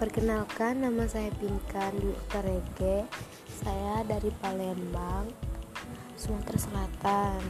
Perkenalkan nama saya Pinkan Dwi Utarege Saya dari Palembang, Sumatera Selatan.